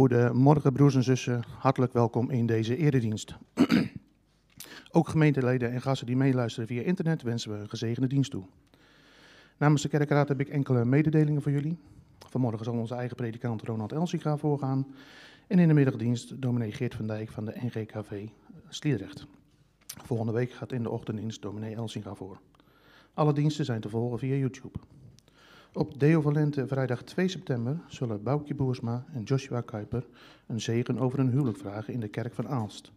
Goedemorgen broers en zussen, hartelijk welkom in deze eredienst. Ook gemeenteleden en gasten die meeluisteren via internet wensen we een gezegende dienst toe. Namens de kerkraad heb ik enkele mededelingen voor jullie. Vanmorgen zal onze eigen predikant Ronald Elsinga voorgaan. En in de middagdienst dominee Geert van Dijk van de NGKV Sliedrecht. Volgende week gaat in de ochtenddienst dominee Elsinga voor. Alle diensten zijn te volgen via YouTube. Op Deo Valente vrijdag 2 september zullen Boukje Boersma en Joshua Kuiper een zegen over hun huwelijk vragen in de kerk van Aalst.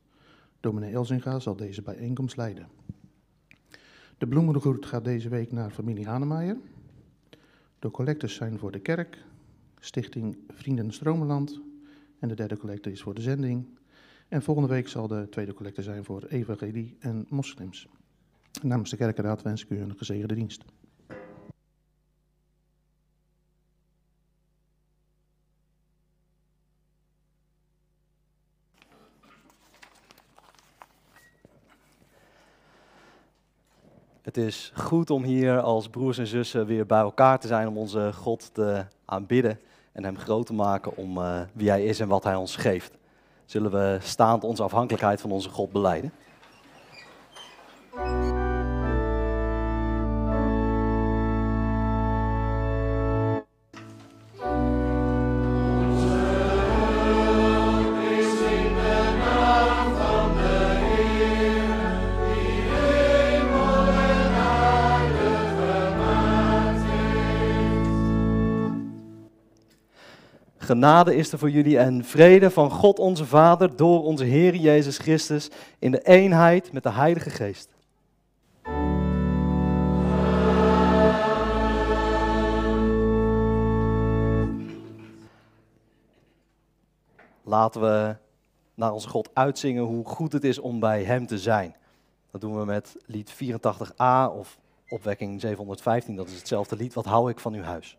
Dominee Elzinga zal deze bijeenkomst leiden. De bloemengroet gaat deze week naar familie Hanemaier. De collectors zijn voor de kerk, stichting Vrienden Stromenland en de derde collecte is voor de zending. En volgende week zal de tweede collecte zijn voor evangelie en moslims. Namens de kerkenraad wens ik u een gezegende dienst. Het is goed om hier als broers en zussen weer bij elkaar te zijn om onze God te aanbidden en Hem groot te maken om uh, wie Hij is en wat Hij ons geeft. Zullen we staand onze afhankelijkheid van onze God beleiden? Genade is er voor jullie en vrede van God onze Vader door onze Heer Jezus Christus in de eenheid met de Heilige Geest. Laten we naar onze God uitzingen hoe goed het is om bij Hem te zijn. Dat doen we met lied 84a of opwekking 715. Dat is hetzelfde lied. Wat hou ik van uw huis?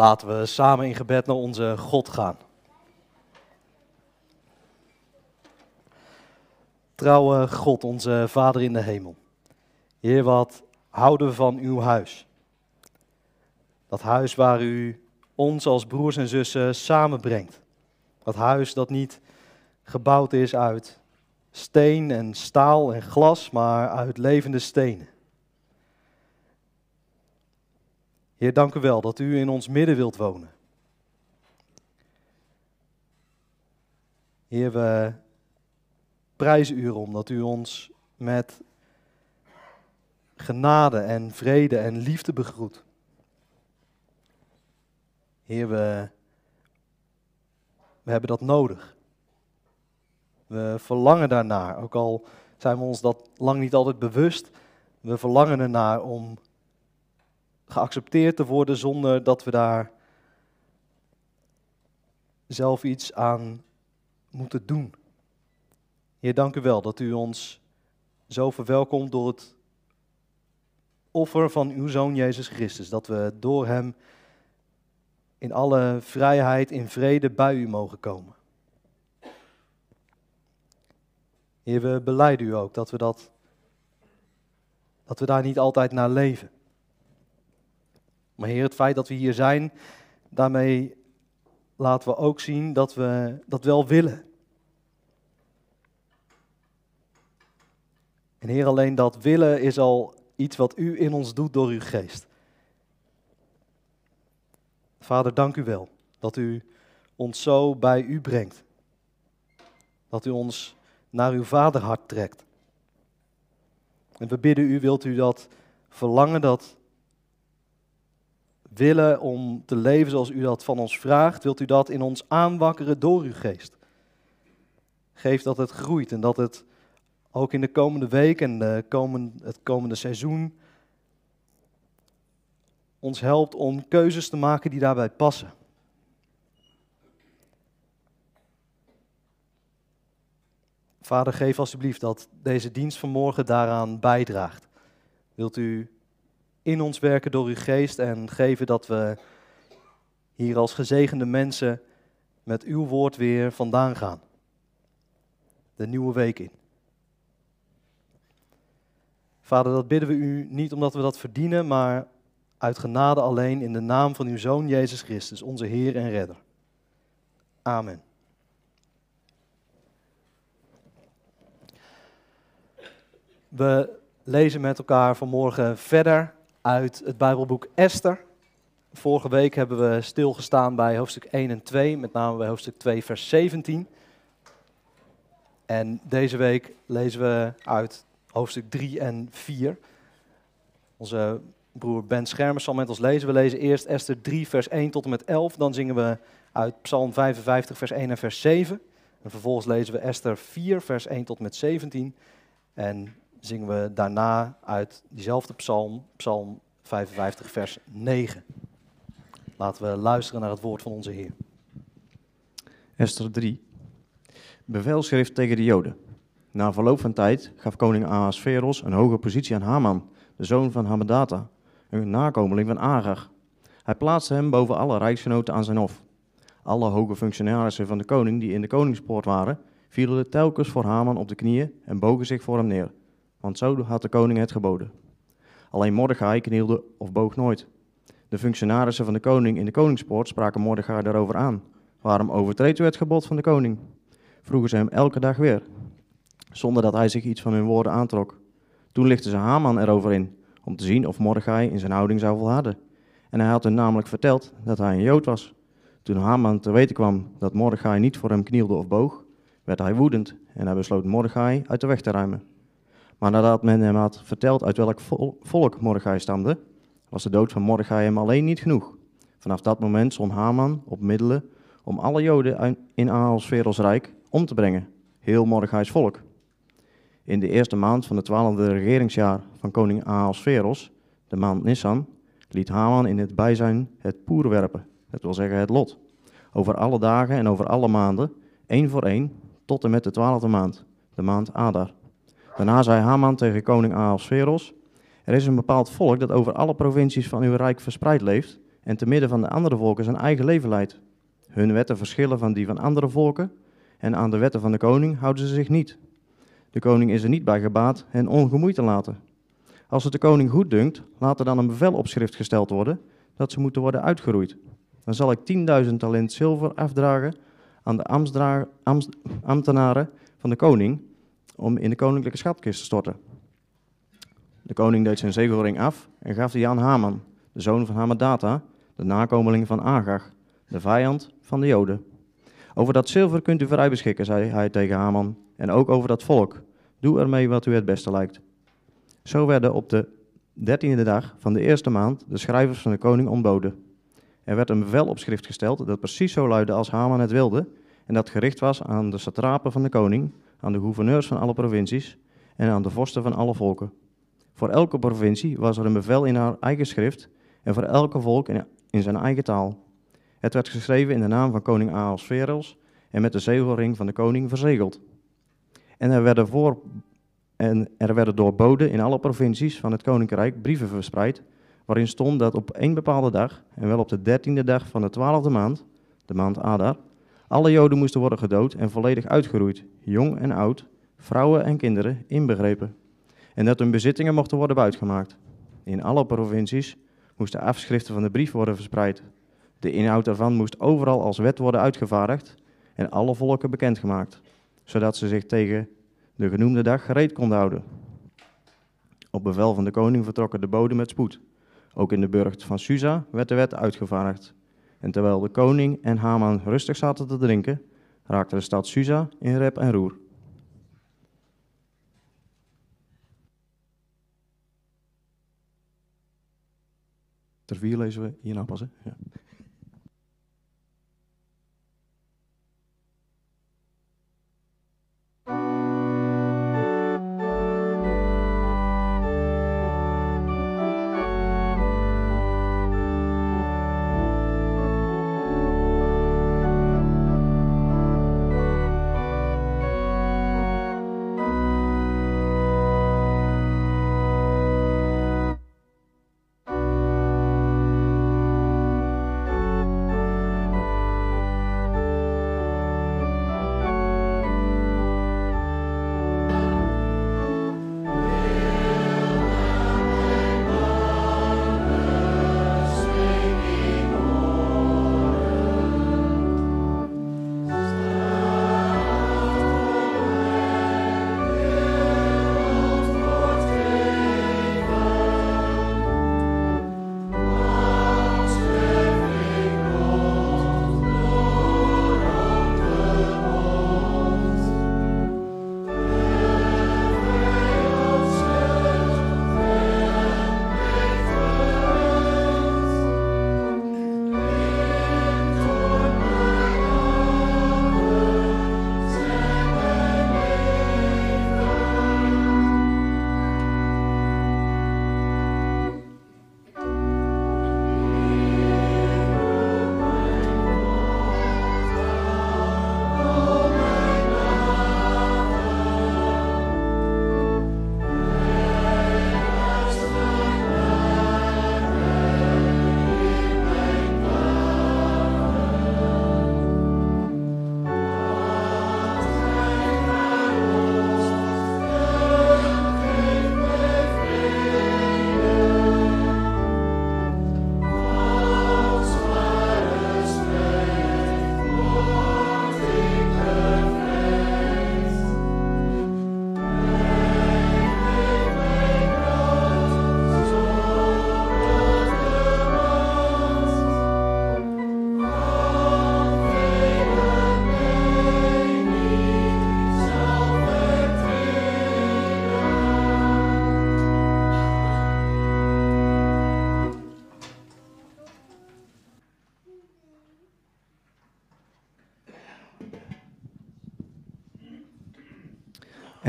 Laten we samen in gebed naar onze God gaan. Trouwe God, onze Vader in de hemel. Heer, wat houden we van uw huis? Dat huis waar u ons als broers en zussen samenbrengt. Dat huis dat niet gebouwd is uit steen en staal en glas, maar uit levende stenen. Heer, dank u wel dat u in ons midden wilt wonen. Heer, we prijzen u erom dat u ons met genade en vrede en liefde begroet. Heer, we, we hebben dat nodig. We verlangen daarnaar, ook al zijn we ons dat lang niet altijd bewust. We verlangen ernaar om geaccepteerd te worden zonder dat we daar zelf iets aan moeten doen. Heer, dank u wel dat u ons zo verwelkomt door het offer van uw Zoon Jezus Christus. Dat we door Hem in alle vrijheid, in vrede bij u mogen komen. Heer, we beleiden u ook dat we, dat, dat we daar niet altijd naar leven. Maar Heer, het feit dat we hier zijn, daarmee laten we ook zien dat we dat wel willen. En Heer, alleen dat willen is al iets wat U in ons doet door Uw geest. Vader, dank U wel dat U ons zo bij U brengt. Dat U ons naar Uw vaderhart trekt. En we bidden U, wilt U dat verlangen, dat willen om te leven zoals u dat van ons vraagt, wilt u dat in ons aanwakkeren door uw geest. Geef dat het groeit en dat het ook in de komende week en het komende seizoen ons helpt om keuzes te maken die daarbij passen. Vader, geef alsjeblieft dat deze dienst van morgen daaraan bijdraagt. Wilt u in ons werken door uw geest en geven dat we hier als gezegende mensen met uw woord weer vandaan gaan. De nieuwe week in. Vader, dat bidden we u niet omdat we dat verdienen, maar uit genade alleen in de naam van uw Zoon Jezus Christus, onze Heer en Redder. Amen. We lezen met elkaar vanmorgen verder uit het Bijbelboek Esther. Vorige week hebben we stilgestaan bij hoofdstuk 1 en 2, met name bij hoofdstuk 2, vers 17. En deze week lezen we uit hoofdstuk 3 en 4. Onze broer Ben Schermers zal met ons lezen. We lezen eerst Esther 3, vers 1 tot en met 11. Dan zingen we uit Psalm 55, vers 1 en vers 7. En vervolgens lezen we Esther 4, vers 1 tot en met 17. En zingen we daarna uit diezelfde psalm, psalm 55, vers 9. Laten we luisteren naar het woord van onze Heer. Esther 3. Bevelschrift tegen de Joden. Na verloop van tijd gaf koning Ahasveros een hoge positie aan Haman, de zoon van Hammedata, een nakomeling van Agar. Hij plaatste hem boven alle rijksgenoten aan zijn hof. Alle hoge functionarissen van de koning die in de koningspoort waren, vielen telkens voor Haman op de knieën en bogen zich voor hem neer want zo had de koning het geboden. Alleen Mordechai knielde of boog nooit. De functionarissen van de koning in de koningspoort spraken Mordechai daarover aan. Waarom overtreedt u het gebod van de koning? Vroegen ze hem elke dag weer, zonder dat hij zich iets van hun woorden aantrok. Toen lichtten ze Haman erover in, om te zien of Mordechai in zijn houding zou volharden. En hij had hun namelijk verteld dat hij een Jood was. Toen Haman te weten kwam dat Mordechai niet voor hem knielde of boog, werd hij woedend en hij besloot Mordechai uit de weg te ruimen. Maar nadat men hem had verteld uit welk volk Mordechai stamde, was de dood van Mordechai hem alleen niet genoeg. Vanaf dat moment zon Haman op middelen om alle Joden in Ahasveros rijk om te brengen, heel Mordechai's volk. In de eerste maand van het twaalfde regeringsjaar van koning Ahasveros, de maand Nissan, liet Haman in het bijzijn het poer werpen, dat wil zeggen het lot, over alle dagen en over alle maanden, één voor één, tot en met de twaalfde maand, de maand Adar. Daarna zei Haman tegen koning Ahasveros, er is een bepaald volk dat over alle provincies van uw rijk verspreid leeft en te midden van de andere volken zijn eigen leven leidt. Hun wetten verschillen van die van andere volken en aan de wetten van de koning houden ze zich niet. De koning is er niet bij gebaat hen ongemoeid te laten. Als het de koning goed dunkt, laat er dan een bevel op schrift gesteld worden dat ze moeten worden uitgeroeid. Dan zal ik 10.000 talent zilver afdragen aan de ambtenaren van de koning om in de koninklijke schatkist te storten. De koning deed zijn zegelring af en gaf die aan Haman, de zoon van Hamadata, de nakomeling van Agag, de vijand van de Joden. Over dat zilver kunt u vrij beschikken, zei hij tegen Haman, en ook over dat volk. Doe ermee wat u het beste lijkt. Zo werden op de dertiende dag van de eerste maand de schrijvers van de koning ontboden. Er werd een bevel op schrift gesteld dat precies zo luidde als Haman het wilde, en dat gericht was aan de satrapen van de koning, aan de gouverneurs van alle provincies en aan de vorsten van alle volken. Voor elke provincie was er een bevel in haar eigen schrift en voor elke volk in, zijn eigen taal. Het werd geschreven in de naam van koning Ahasveros en met de zegelring van de koning verzegeld. En er werden, voor, en er werden door boden in alle provincies van het koninkrijk brieven verspreid, waarin stond dat op één bepaalde dag, en wel op de dertiende dag van de twaalfde maand, de maand Adar, alle Joden moesten worden gedood en volledig uitgeroeid, jong en oud, vrouwen en kinderen inbegrepen. En dat hun bezittingen mochten worden buitgemaakt. In alle provincies moesten afschriften van de brief worden verspreid. De inhoud daarvan moest overal als wet worden uitgevaardigd en alle volken bekendgemaakt, zodat ze zich tegen de genoemde dag gereed konden houden. Op bevel van de koning vertrokken de boden met spoed. Ook in de burcht van Susa werd de wet uitgevaardigd. En terwijl de koning en Haman rustig zaten te drinken, raakte de stad Susa in rep en roer. Ter vier lezen we hierna pas? Ja.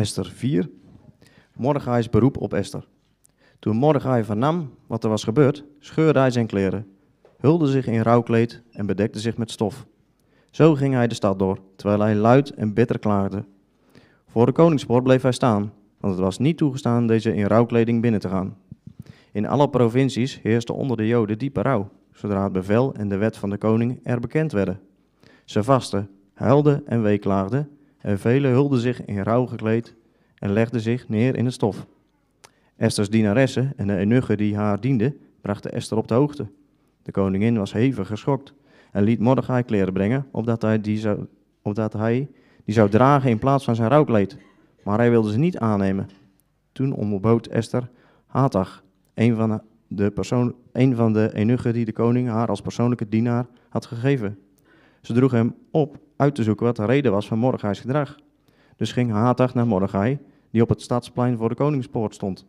Esther 4. Mordechai's beroep op Esther. Toen Mordechai vernam wat er was gebeurd, scheurde hij zijn kleren, hulde zich in rouwkleed en bedekte zich met stof. Zo ging hij de stad door, terwijl hij luid en bitter klaagde. Voor de koningspoort bleef hij staan, want het was niet toegestaan deze in rouwkleding binnen te gaan. In alle provincies heerste onder de Joden diepe rouw, zodra het bevel en de wet van de koning er bekend werden. Ze vasten, huilden en weeklaagden, en velen hulden zich in rouw gekleed en legden zich neer in het stof. Esther's dienaressen en de eunuchen die haar dienden, brachten Esther op de hoogte. De koningin was hevig geschokt en liet Mordechai kleren brengen, opdat hij die zou, opdat hij die zou dragen in plaats van zijn rouwkleed. Maar hij wilde ze niet aannemen. Toen onderbood Esther Hatag, een van de, persoon, een van de eunuchen die de koning haar als persoonlijke dienaar had gegeven. Ze droeg hem op uit te zoeken wat de reden was van Mordechai's gedrag. Dus ging Hatag naar Mordechai, die op het stadsplein voor de koningspoort stond.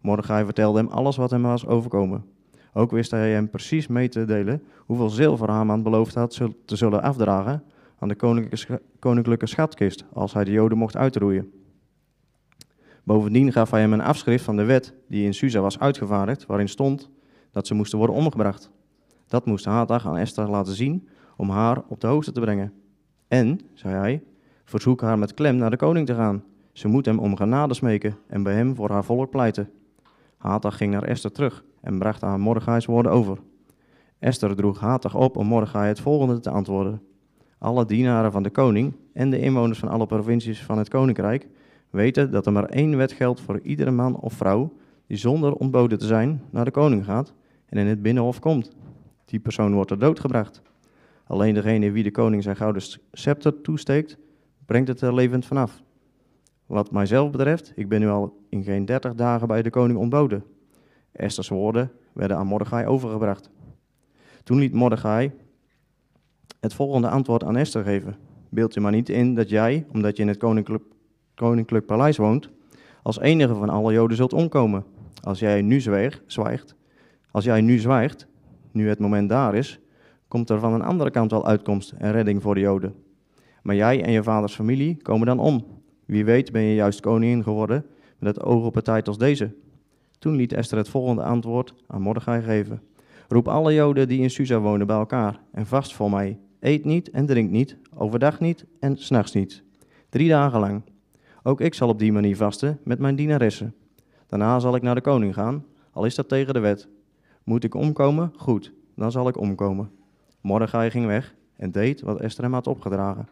Mordechai vertelde hem alles wat hem was overkomen. Ook wist hij hem precies mee te delen hoeveel zilver Haman beloofd had te zullen afdragen aan de koninklijke, schatkist als hij de Joden mocht uitroeien. Bovendien gaf hij hem een afschrift van de wet die in Susa was uitgevaardigd, waarin stond dat ze moesten worden omgebracht. Dat moest Hatag aan Esther laten zien om haar op de hoogte te brengen. En, zei hij, verzoek haar met klem naar de koning te gaan. Ze moet hem om genade smeken en bij hem voor haar volk pleiten. Hatag ging naar Esther terug en bracht haar Mordechai's woorden over. Esther droeg Hatag op om Mordechai het volgende te antwoorden. Alle dienaren van de koning en de inwoners van alle provincies van het koninkrijk weten dat er maar één wet geldt voor iedere man of vrouw die zonder ontboden te zijn naar de koning gaat en in het binnenhof komt. Die persoon wordt er doodgebracht. Alleen degene wie de koning zijn gouden scepter toesteekt, brengt het er levend vanaf. Wat mijzelf betreft, ik ben nu al in geen dertig dagen bij de koning ontboden. Esther's woorden werden aan Mordechai overgebracht. Toen liet Mordechai het volgende antwoord aan Esther geven. Beeld je maar niet in dat jij, omdat je in het koninklijk, koninklijk paleis woont, als enige van alle Joden zult omkomen. Als jij nu zwijgt, zwijgt, als jij nu zwijgt, nu het moment daar is, komt er van een andere kant wel uitkomst en redding voor de Joden. Maar jij en je vaders familie komen dan om. Wie weet ben je juist koningin geworden met het oog op een tijd als deze. Toen liet Esther het volgende antwoord aan Mordechai geven. Roep alle Joden die in Susa wonen bij elkaar en vast voor mij. Eet niet en drink niet, overdag niet en s'nachts niet. Drie dagen lang. Ook ik zal op die manier vasten met mijn dienaressen. Daarna zal ik naar de koning gaan, al is dat tegen de wet. Moet ik omkomen? Goed, dan zal ik omkomen. Mordechai ging weg en deed wat Esther hem had opgedragen.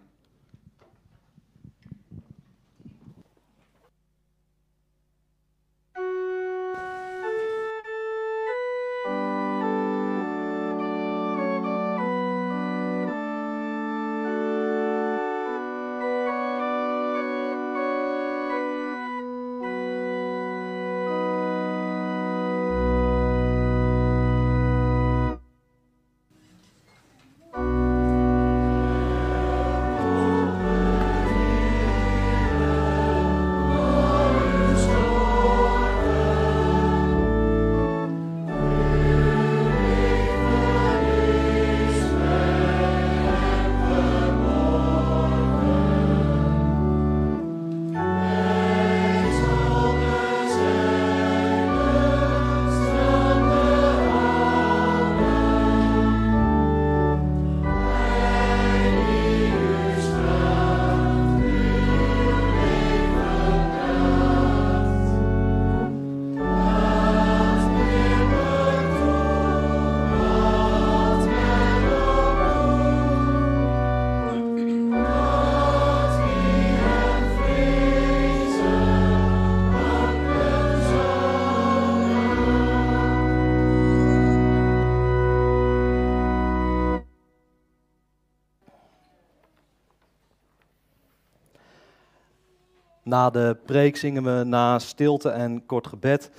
Na de preek zingen we na stilte en kort gebed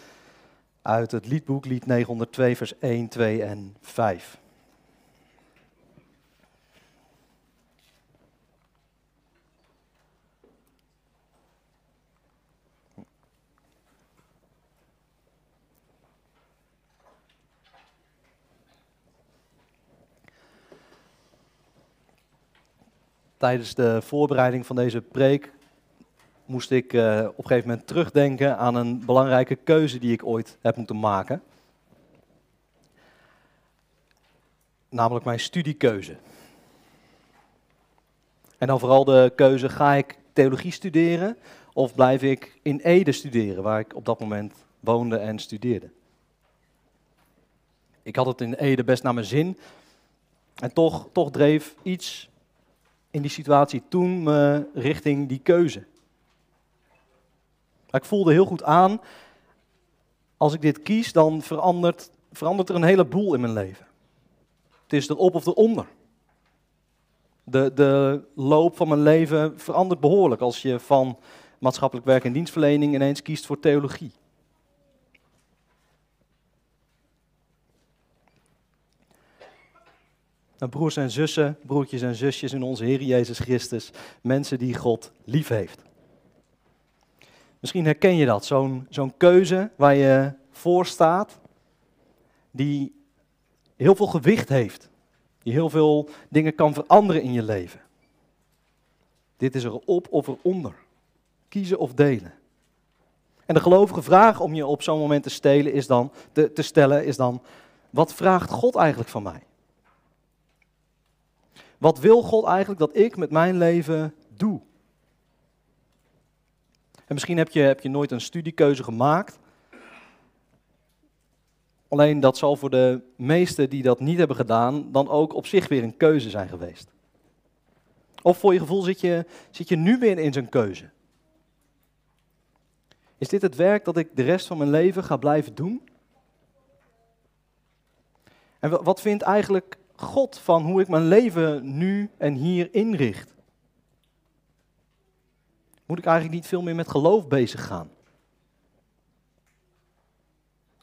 uit het liedboek, lied 902, vers 1, 2 en 5. Tijdens de voorbereiding van deze preek moest ik eh, op een gegeven moment terugdenken aan een belangrijke keuze die ik ooit heb moeten maken. Namelijk mijn studiekeuze. En dan vooral de keuze, ga ik theologie studeren of blijf ik in Ede studeren, waar ik op dat moment woonde en studeerde. Ik had het in Ede best naar mijn zin. En toch, toch dreef iets in die situatie toen me richting die keuze. Maar ik voelde heel goed aan, als ik dit kies, dan verandert, verandert er een heleboel in mijn leven. Het is erop of eronder. De, de loop van mijn leven verandert behoorlijk als je van maatschappelijk werk en dienstverlening ineens kiest voor theologie. Nou, broers en zussen, broertjes en zusjes in onze Heer Jezus Christus, mensen die God lief heeft. Misschien herken je dat, zo'n zo'n keuze waar je voor staat, die heel veel gewicht heeft, die heel veel dingen kan veranderen in je leven. Dit is er op of eronder. Kiezen of delen. En de gelovige vraag om je op zo'n moment te, stelen is dan, te stellen is dan, wat vraagt God eigenlijk van mij? Wat wil God eigenlijk dat ik met mijn leven doe? En misschien heb je, heb je nooit een studiekeuze gemaakt. Alleen dat zal voor de meesten die dat niet hebben gedaan, dan ook op zich weer een keuze zijn geweest. Of voor je gevoel zit je, zit je nu weer in zo'n keuze. Is dit het werk dat ik de rest van mijn leven ga blijven doen? En wat vindt eigenlijk God van hoe ik mijn leven nu en hier inricht? Moet ik eigenlijk niet veel meer met geloof bezig gaan?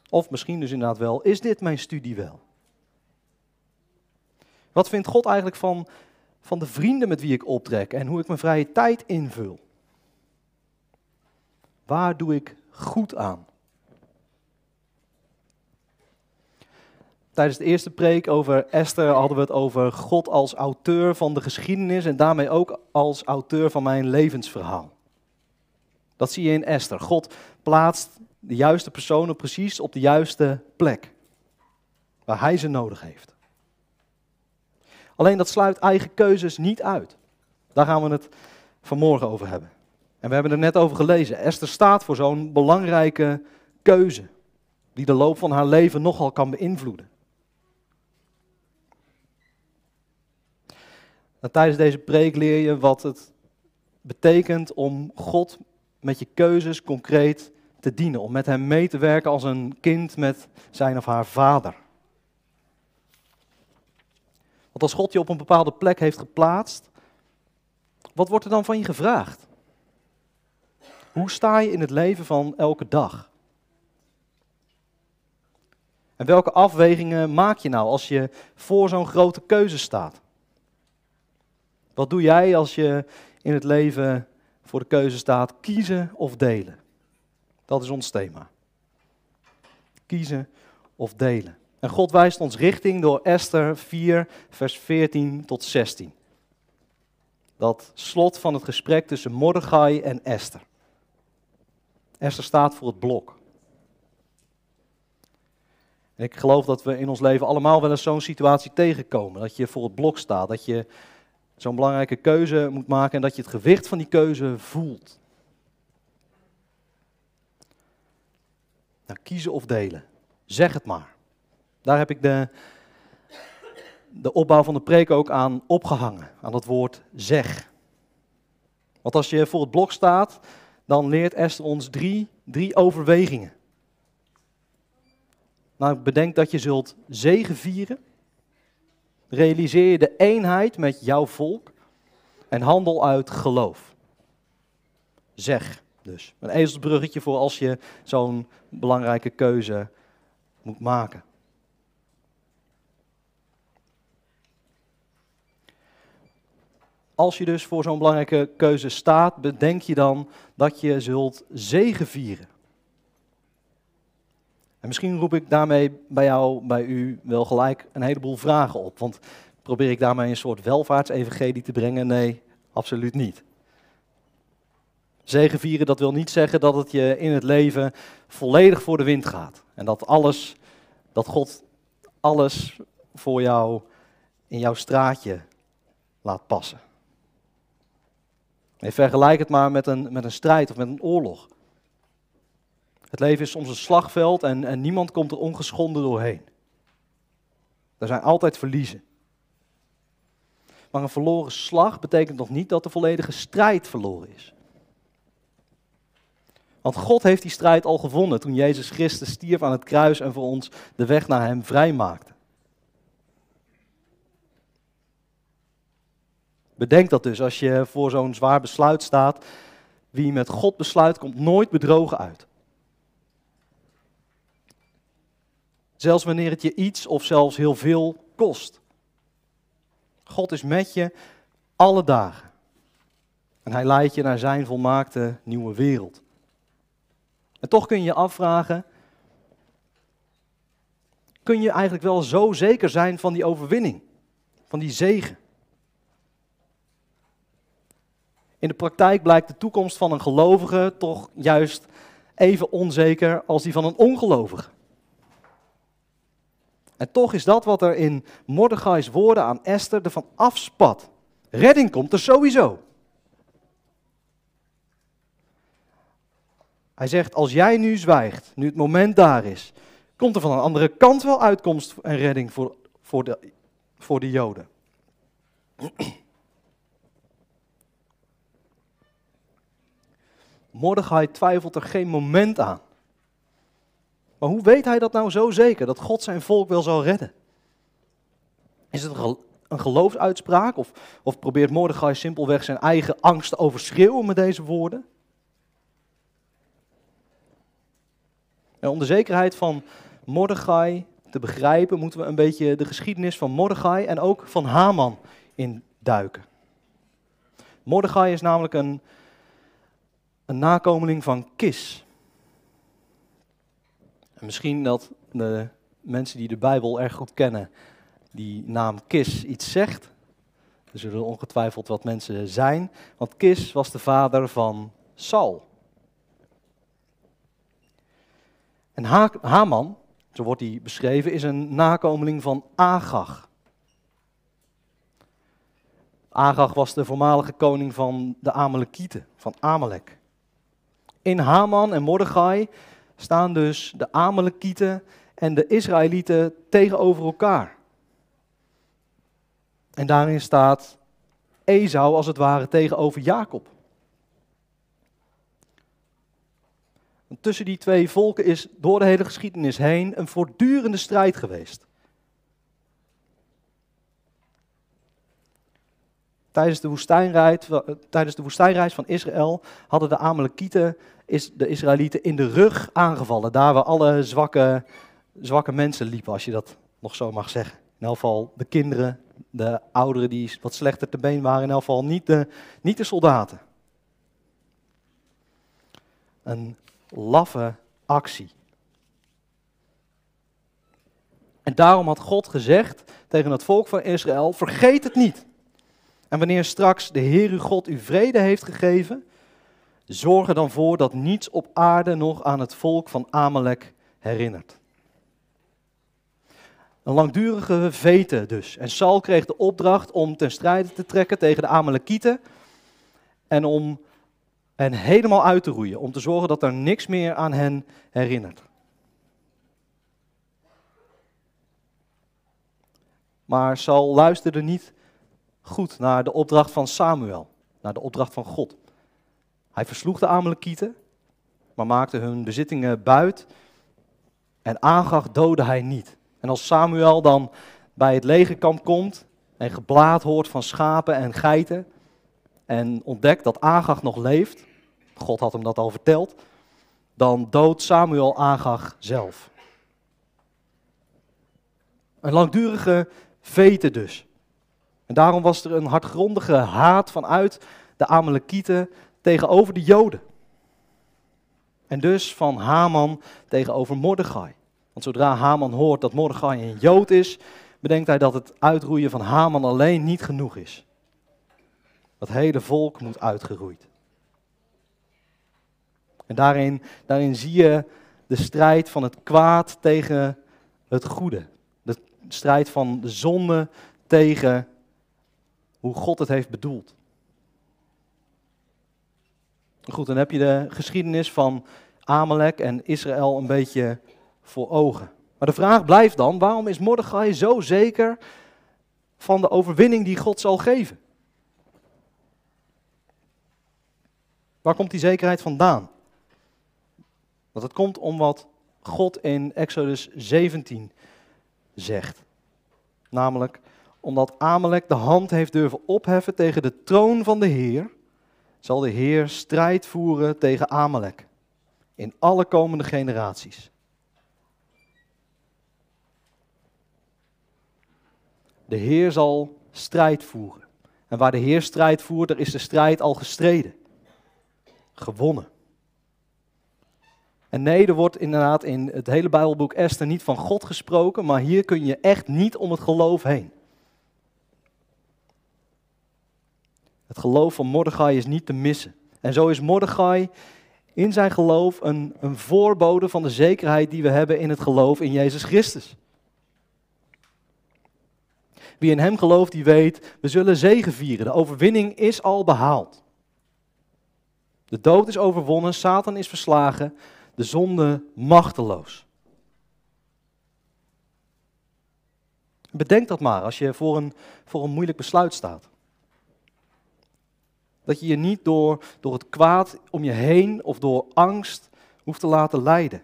Of misschien dus inderdaad wel, is dit mijn studie wel? Wat vindt God eigenlijk van, van de vrienden met wie ik optrek en hoe ik mijn vrije tijd invul? Waar doe ik goed aan? Tijdens de eerste preek over Esther hadden we het over God als auteur van de geschiedenis en daarmee ook als auteur van mijn levensverhaal. Dat zie je in Esther. God plaatst de juiste personen precies op de juiste plek, waar hij ze nodig heeft. Alleen dat sluit eigen keuzes niet uit. Daar gaan we het vanmorgen over hebben. En we hebben er net over gelezen. Esther staat voor zo'n belangrijke keuze, die de loop van haar leven nogal kan beïnvloeden. En tijdens deze preek leer je wat het betekent om God met je keuzes concreet te dienen. Om met hem mee te werken als een kind met zijn of haar vader. Want als God je op een bepaalde plek heeft geplaatst, wat wordt er dan van je gevraagd? Hoe sta je in het leven van elke dag? En welke afwegingen maak je nou als je voor zo'n grote keuze staat? Wat doe jij als je in het leven voor de keuze staat kiezen of delen? Dat is ons thema. Kiezen of delen. En God wijst ons richting door Esther 4, vers 14 tot 16. Dat slot van het gesprek tussen Mordechai en Esther. Esther staat voor het blok. Ik geloof dat we in ons leven allemaal wel eens zo'n situatie tegenkomen. Dat je voor het blok staat, dat je zo'n belangrijke keuze moet maken en dat je het gewicht van die keuze voelt. Nou, kiezen of delen. Zeg het maar. Daar heb ik de, de opbouw van de preek ook aan opgehangen, aan het woord zeg. Want als je voor het blok staat, dan leert Esther ons drie, drie overwegingen. Nou, bedenk dat je zult zegen vieren. Realiseer je de eenheid met jouw volk en handel uit geloof. Zeg dus. Een ezelsbruggetje voor als je zo'n belangrijke keuze moet maken. Als je dus voor zo'n belangrijke keuze staat, bedenk je dan dat je zult zegevieren. En misschien roep ik daarmee bij jou, bij u, wel gelijk een heleboel vragen op. Want probeer ik daarmee een soort welvaartsevangelie te brengen? Nee, absoluut niet. Zegevieren, dat wil niet zeggen dat het je in het leven volledig voor de wind gaat. En dat alles, dat God alles voor jou in jouw straatje laat passen. Nee, vergelijk het maar met een, met een strijd of met een oorlog. Het leven is soms een slagveld en, en niemand komt er ongeschonden doorheen. Er zijn altijd verliezen. Maar een verloren slag betekent nog niet dat de volledige strijd verloren is. Want God heeft die strijd al gewonnen toen Jezus Christus stierf aan het kruis en voor ons de weg naar Hem vrijmaakte. Bedenk dat dus als je voor zo'n zwaar besluit staat. Wie met God besluit, komt nooit bedrogen uit. Zelfs wanneer het je iets of zelfs heel veel kost. God is met je alle dagen. En hij leidt je naar zijn volmaakte nieuwe wereld. En toch kun je je afvragen, kun je eigenlijk wel zo zeker zijn van die overwinning, van die zegen? In de praktijk blijkt de toekomst van een gelovige toch juist even onzeker als die van een ongelovige. En toch is dat wat er in Mordechai's woorden aan Esther ervan afspat. Redding komt er sowieso. Hij zegt, als jij nu zwijgt, nu het moment daar is, komt er van een andere kant wel uitkomst en redding voor, voor, de, voor de Joden. Mordechai twijfelt er geen moment aan. Maar hoe weet hij dat nou zo zeker, dat God zijn volk wel zal redden? Is het een geloofsuitspraak of, of probeert Mordechai simpelweg zijn eigen angst te overschreeuwen met deze woorden? En om de zekerheid van Mordechai te begrijpen, moeten we een beetje de geschiedenis van Mordechai en ook van Haman induiken. Mordechai is namelijk een, een nakomeling van Kis. En misschien dat de mensen die de Bijbel erg goed kennen, die naam Kis iets zegt. Er zullen ongetwijfeld wat mensen zijn, want Kis was de vader van Saul. En ha Haman, zo wordt hij beschreven, is een nakomeling van Agag. Agag was de voormalige koning van de Amalekieten, van Amalek. In Haman en Mordechai staan dus de Amalekieten en de Israëlieten tegenover elkaar. En daarin staat Esau als het ware tegenover Jacob. tussen die twee volken is door de hele geschiedenis heen een voortdurende strijd geweest. Tijdens de, woestijnreis, tijdens de woestijnreis van Israël hadden de Amalekieten de Israëlieten in de rug aangevallen. Daar waar alle zwakke, zwakke mensen liepen, als je dat nog zo mag zeggen. In elk geval de kinderen, de ouderen die wat slechter te been waren. In elk geval niet de, niet de soldaten. Een laffe actie. En daarom had God gezegd tegen het volk van Israël: vergeet het niet. En wanneer straks de Heer uw God u vrede heeft gegeven, zorg er dan voor dat niets op aarde nog aan het volk van Amalek herinnert. Een langdurige vete dus. En Saul kreeg de opdracht om ten strijde te trekken tegen de Amalekieten en om hen helemaal uit te roeien, om te zorgen dat er niks meer aan hen herinnert. Maar Saul luisterde niet goed naar de opdracht van Samuel, naar de opdracht van God. Hij versloeg de Amalekieten, maar maakte hun bezittingen buit en Agag doodde hij niet. En als Samuel dan bij het legerkamp komt en geblaad hoort van schapen en geiten en ontdekt dat Agag nog leeft, God had hem dat al verteld, dan doodt Samuel Agag zelf. Een langdurige vete dus. En daarom was er een hardgrondige haat vanuit de Amalekieten tegenover de Joden. En dus van Haman tegenover Mordechai. Want zodra Haman hoort dat Mordechai een Jood is, bedenkt hij dat het uitroeien van Haman alleen niet genoeg is. Dat hele volk moet uitgeroeid. En daarin, daarin zie je de strijd van het kwaad tegen het goede. De strijd van de zonde tegen hoe God het heeft bedoeld. Goed, dan heb je de geschiedenis van Amalek en Israël een beetje voor ogen. Maar de vraag blijft dan, waarom is Mordechai zo zeker van de overwinning die God zal geven? Waar komt die zekerheid vandaan? Want het komt om wat God in Exodus 17 zegt. Namelijk, omdat Amalek de hand heeft durven opheffen tegen de troon van de Heer, zal de Heer strijd voeren tegen Amalek in alle komende generaties. De Heer zal strijd voeren. En waar de Heer strijd voert, daar is de strijd al gestreden. Gewonnen. En nee, er wordt inderdaad in het hele Bijbelboek Esther niet van God gesproken, maar hier kun je echt niet om het geloof heen. Het geloof van Mordechai is niet te missen. En zo is Mordechai in zijn geloof een, een voorbode van de zekerheid die we hebben in het geloof in Jezus Christus. Wie in hem gelooft, die weet, we zullen zegen vieren. De overwinning is al behaald. De dood is overwonnen, Satan is verslagen, de zonde machteloos. Bedenk dat maar als je voor een, voor een moeilijk besluit staat. Dat je je niet door, door het kwaad om je heen of door angst hoeft te laten leiden.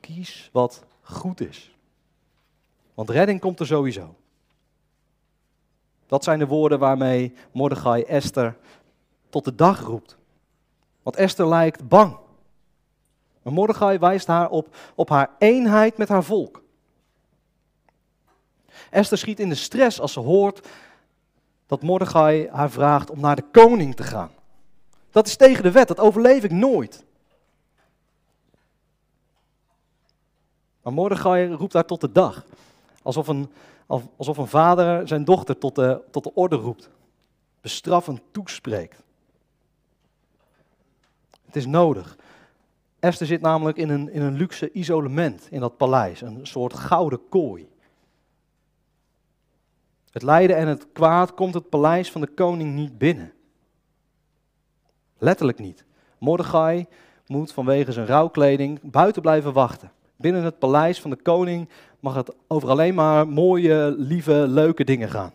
Kies wat goed is. Want redding komt er sowieso. Dat zijn de woorden waarmee Mordechai Esther tot de dag roept. Want Esther lijkt bang. Maar Mordechai wijst haar op, op haar eenheid met haar volk. Esther schiet in de stress als ze hoort dat Mordechai haar vraagt om naar de koning te gaan. Dat is tegen de wet, dat overleef ik nooit. Maar Mordechai roept haar tot de dag. Alsof een, alsof een vader zijn dochter tot de, tot de orde roept. Bestraffend toespreekt. Het is nodig. Esther zit namelijk in een, in een luxe isolement in dat paleis. Een soort gouden kooi. Het lijden en het kwaad komt het paleis van de koning niet binnen. Letterlijk niet. Mordechai moet vanwege zijn rouwkleding buiten blijven wachten. Binnen het paleis van de koning mag het over alleen maar mooie, lieve, leuke dingen gaan.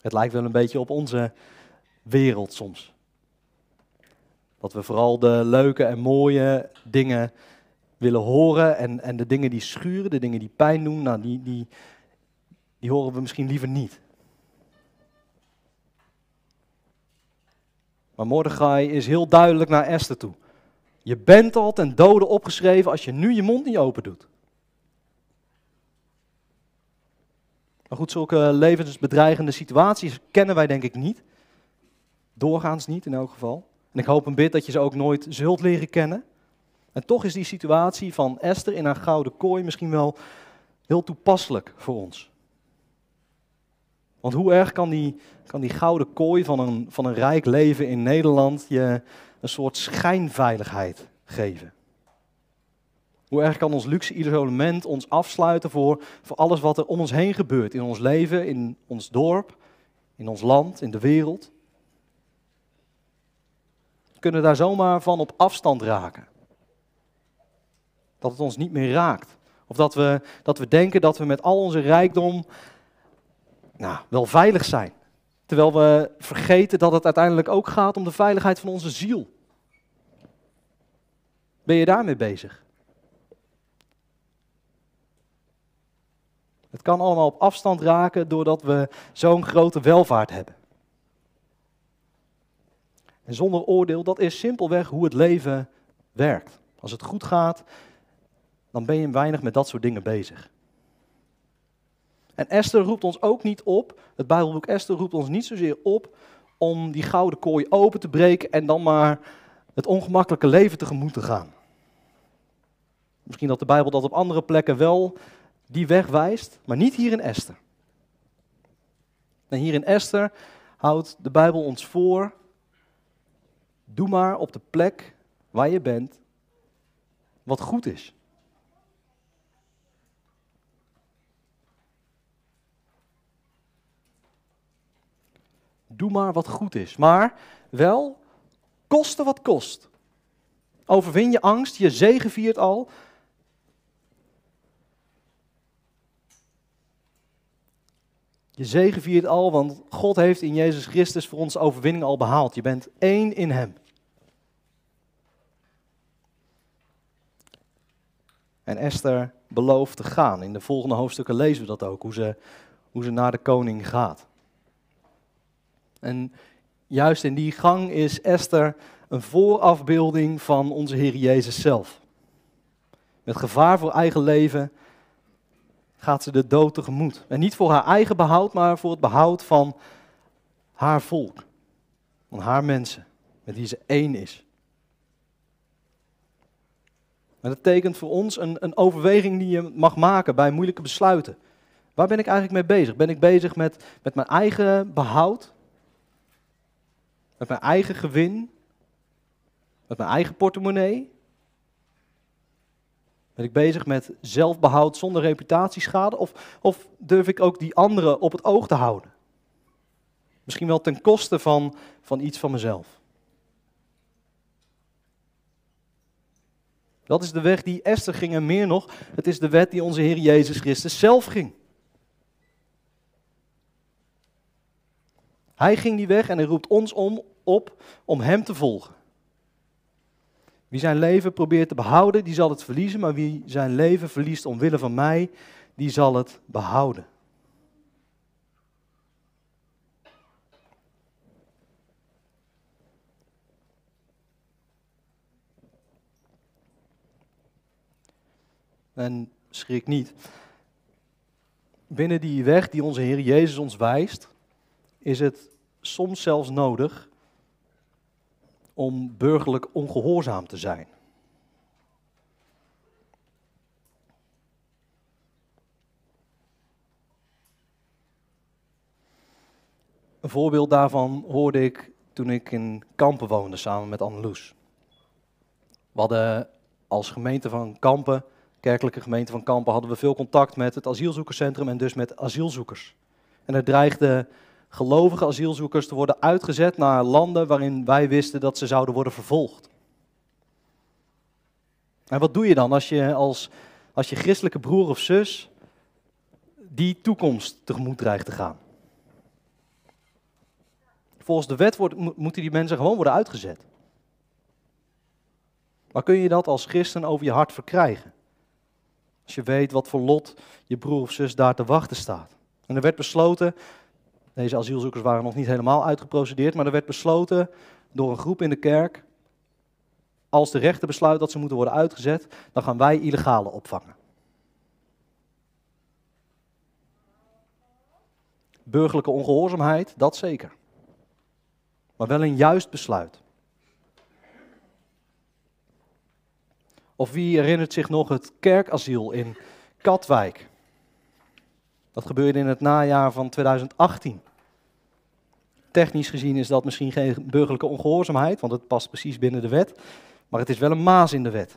Het lijkt wel een beetje op onze wereld soms. Dat we vooral de leuke en mooie dingen willen horen en, en de dingen die schuren, de dingen die pijn doen, nou, die, die, die horen we misschien liever niet. Maar Mordechai is heel duidelijk naar Esther toe. Je bent al ten dode opgeschreven als je nu je mond niet open doet. Maar goed, zulke levensbedreigende situaties kennen wij denk ik niet. Doorgaans niet in elk geval. En ik hoop een bid dat je ze ook nooit zult leren kennen. En toch is die situatie van Esther in haar gouden kooi misschien wel heel toepasselijk voor ons. Want hoe erg kan die, kan die gouden kooi van een, van een rijk leven in Nederland je een soort schijnveiligheid geven? Hoe erg kan ons luxe isolement ons afsluiten voor, voor alles wat er om ons heen gebeurt in ons leven, in ons dorp, in ons land, in de wereld? We kunnen daar zomaar van op afstand raken. Dat het ons niet meer raakt. Of dat we, dat we denken dat we met al onze rijkdom nou, wel veilig zijn. Terwijl we vergeten dat het uiteindelijk ook gaat om de veiligheid van onze ziel. Ben je daarmee bezig? Het kan allemaal op afstand raken doordat we zo'n grote welvaart hebben. En zonder oordeel, dat is simpelweg hoe het leven werkt. Als het goed gaat, dan ben je weinig met dat soort dingen bezig. En Esther roept ons ook niet op, het Bijbelboek Esther roept ons niet zozeer op om die gouden kooi open te breken en dan maar het ongemakkelijke leven tegemoet te gaan. Misschien dat de Bijbel dat op andere plekken wel die weg wijst, maar niet hier in Esther. En hier in Esther houdt de Bijbel ons voor, doe maar op de plek waar je bent wat goed is. Doe maar wat goed is. Maar wel, koste wat kost. Overwin je angst, je zegeviert al. Je zegeviert al, want God heeft in Jezus Christus voor ons overwinning al behaald. Je bent één in Hem. En Esther belooft te gaan. In de volgende hoofdstukken lezen we dat ook, hoe ze, hoe ze naar de koning gaat. En juist in die gang is Esther een voorafbeelding van onze Heer Jezus zelf. Met gevaar voor eigen leven gaat ze de dood tegemoet. En niet voor haar eigen behoud, maar voor het behoud van haar volk. Van haar mensen, met wie ze één is. En dat betekent voor ons een, een overweging die je mag maken bij moeilijke besluiten. Waar ben ik eigenlijk mee bezig? Ben ik bezig met, met mijn eigen behoud? Met mijn eigen gewin? Met mijn eigen portemonnee? Ben ik bezig met zelfbehoud zonder reputatieschade? Of, of durf ik ook die anderen op het oog te houden? Misschien wel ten koste van, van iets van mezelf. Dat is de weg die Esther ging en meer nog, het is de wet die onze Heer Jezus Christus zelf ging. Hij ging die weg en hij roept ons om, op om hem te volgen. Wie zijn leven probeert te behouden, die zal het verliezen, maar wie zijn leven verliest omwille van mij, die zal het behouden. En schrik niet. Binnen die weg die onze Heer Jezus ons wijst, is het soms zelfs nodig om burgerlijk ongehoorzaam te zijn. Een voorbeeld daarvan hoorde ik toen ik in Kampen woonde samen met Anneloes. We hadden als gemeente van Kampen, kerkelijke gemeente van Kampen, hadden we veel contact met het asielzoekerscentrum en dus met asielzoekers. En er dreigde gelovige asielzoekers te worden uitgezet naar landen waarin wij wisten dat ze zouden worden vervolgd. En wat doe je dan als je als, als je christelijke broer of zus die toekomst tegemoet dreigt te gaan? Volgens de wet wordt, moeten die mensen gewoon worden uitgezet. Maar kun je dat als christen over je hart verkrijgen? Als je weet wat voor lot je broer of zus daar te wachten staat. En er werd besloten deze asielzoekers waren nog niet helemaal uitgeprocedeerd, maar er werd besloten door een groep in de kerk, als de rechter besluit dat ze moeten worden uitgezet, dan gaan wij illegale opvangen. Burgerlijke ongehoorzaamheid, dat zeker. Maar wel een juist besluit. Of wie herinnert zich nog het kerkasiel in Katwijk? Dat gebeurde in het najaar van 2018. Technisch gezien is dat misschien geen burgerlijke ongehoorzaamheid, want het past precies binnen de wet. Maar het is wel een maas in de wet.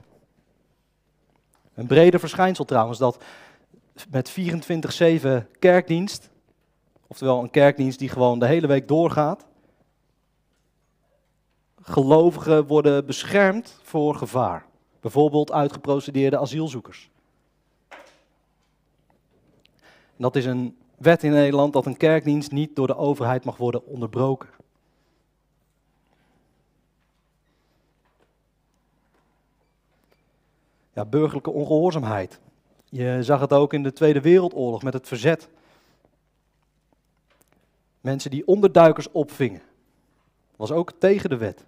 Een breder verschijnsel trouwens, dat met 24-7 kerkdienst, oftewel een kerkdienst die gewoon de hele week doorgaat, gelovigen worden beschermd voor gevaar. Bijvoorbeeld uitgeprocedeerde asielzoekers. Dat is een wet in Nederland dat een kerkdienst niet door de overheid mag worden onderbroken. Ja, burgerlijke ongehoorzaamheid. Je zag het ook in de Tweede Wereldoorlog met het verzet. Mensen die onderduikers opvingen. Was ook tegen de wet.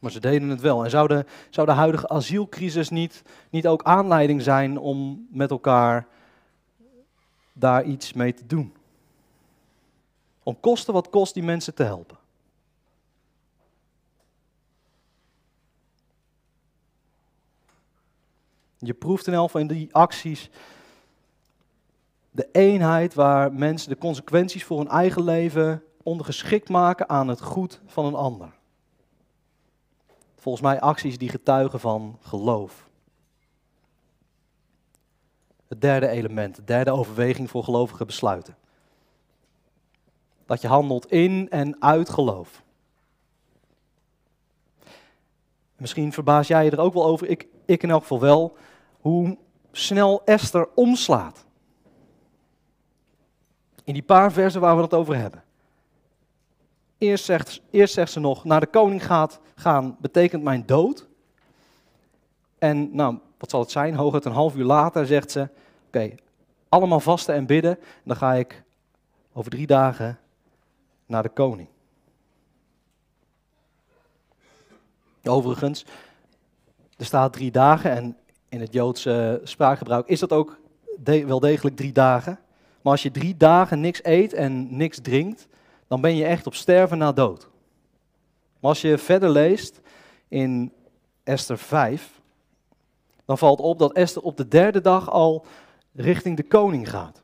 Maar ze deden het wel. En zou de, zou de huidige asielcrisis niet, niet ook aanleiding zijn om met elkaar daar iets mee te doen? Om kosten wat kost die mensen te helpen. Je proeft in elk in die acties De eenheid waar mensen de consequenties voor hun eigen leven ondergeschikt maken aan het goed van een ander. Volgens mij acties die getuigen van geloof. Het derde element, de derde overweging voor gelovige besluiten. Dat je handelt in en uit geloof. Misschien verbaas jij je er ook wel over, ik, ik in elk geval wel, hoe snel Esther omslaat. In die paar versen waar we het over hebben. Eerst zegt, eerst zegt ze nog, naar de koning gaat, gaan betekent mijn dood. En nou, wat zal het zijn? Hooguit een half uur later zegt ze, oké, allemaal vasten en bidden. Dan ga ik over drie dagen naar de koning. Overigens, er staat drie dagen en in het Joodse spraakgebruik is dat ook wel degelijk drie dagen. Maar als je drie dagen niks eet en niks drinkt, dan ben je echt op sterven na dood. Maar als je verder leest in Esther 5, dan valt op dat Esther op de derde dag al richting de koning gaat.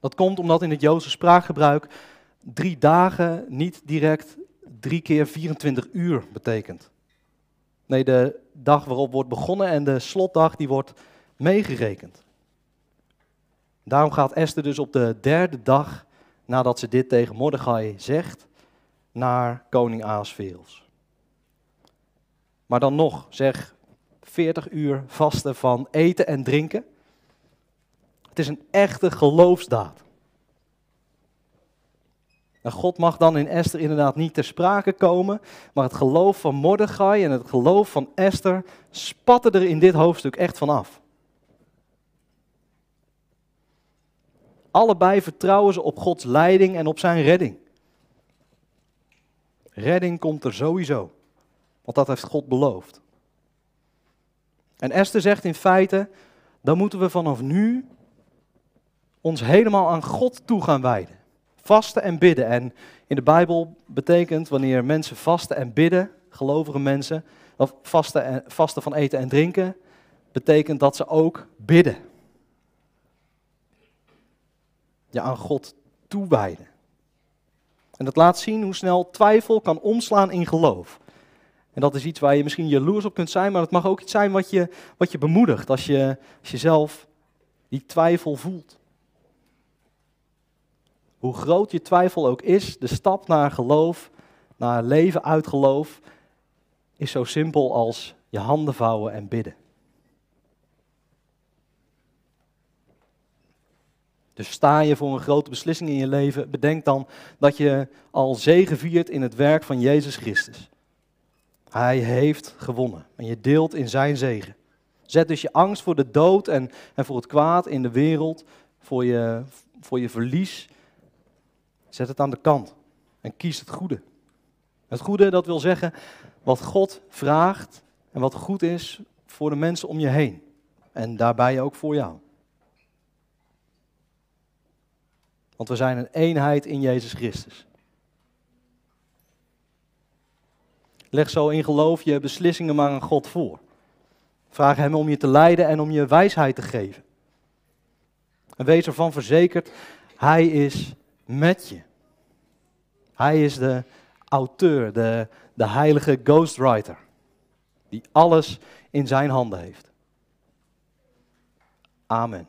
Dat komt omdat in het Joodse spraakgebruik drie dagen niet direct drie keer 24 uur betekent. Nee, de dag waarop wordt begonnen en de slotdag die wordt meegerekend. Daarom gaat Esther dus op de derde dag nadat ze dit tegen Mordechai zegt, naar koning Ahasveros. Maar dan nog, zeg 40 uur vasten van eten en drinken. Het is een echte geloofsdaad. En God mag dan in Esther inderdaad niet ter sprake komen, maar het geloof van Mordechai en het geloof van Esther spatten er in dit hoofdstuk echt van af. Allebei vertrouwen ze op Gods leiding en op zijn redding. Redding komt er sowieso, want dat heeft God beloofd. En Esther zegt in feite, dan moeten we vanaf nu ons helemaal aan God toe gaan wijden. Vasten en bidden. En in de Bijbel betekent wanneer mensen vasten en bidden, gelovige mensen, of vasten, en, vasten van eten en drinken, betekent dat ze ook bidden je aan God toewijden. En dat laat zien hoe snel twijfel kan omslaan in geloof. En dat is iets waar je misschien jaloers op kunt zijn, maar het mag ook iets zijn wat je, wat je bemoedigt als je, als je zelf die twijfel voelt. Hoe groot je twijfel ook is, de stap naar geloof, naar leven uit geloof, is zo simpel als je handen vouwen en bidden. Dus sta je voor een grote beslissing in je leven, bedenk dan dat je al zegen viert in het werk van Jezus Christus. Hij heeft gewonnen en je deelt in zijn zegen. Zet dus je angst voor de dood en, en voor het kwaad in de wereld, voor je, voor je verlies, zet het aan de kant en kies het goede. Het goede, dat wil zeggen wat God vraagt en wat goed is voor de mensen om je heen. En daarbij ook voor jou. Want we zijn een eenheid in Jezus Christus. Leg zo in geloof je beslissingen maar aan God voor. Vraag Hem om je te leiden en om je wijsheid te geven. En wees ervan verzekerd, Hij is met je. Hij is de auteur, de, de heilige ghostwriter, die alles in zijn handen heeft. Amen.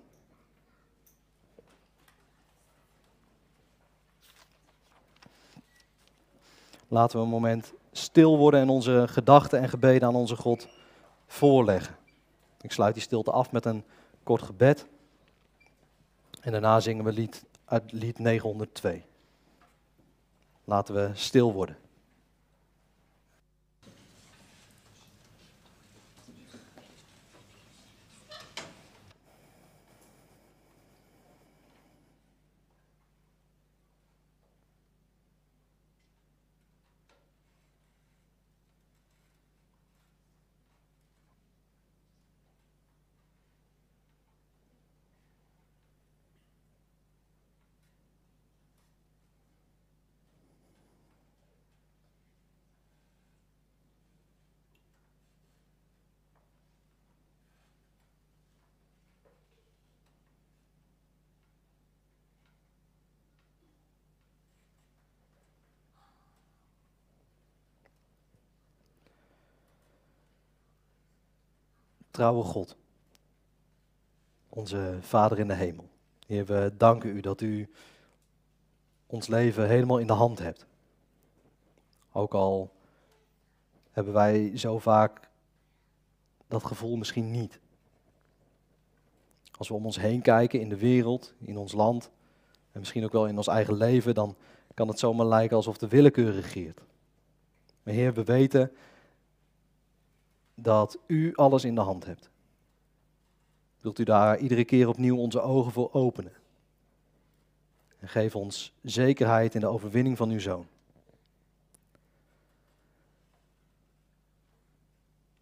Laten we een moment stil worden en onze gedachten en gebeden aan onze God voorleggen. Ik sluit die stilte af met een kort gebed. En daarna zingen we lied, uit lied 902. Laten we stil worden. Trouwe God. Onze Vader in de hemel. Heer, we danken u dat u ons leven helemaal in de hand hebt. Ook al hebben wij zo vaak dat gevoel misschien niet. Als we om ons heen kijken in de wereld, in ons land en misschien ook wel in ons eigen leven, dan kan het zomaar lijken alsof de willekeur regeert. Maar Heer, we weten dat u alles in de hand hebt. Wilt u daar iedere keer opnieuw onze ogen voor openen? En geef ons zekerheid in de overwinning van uw zoon.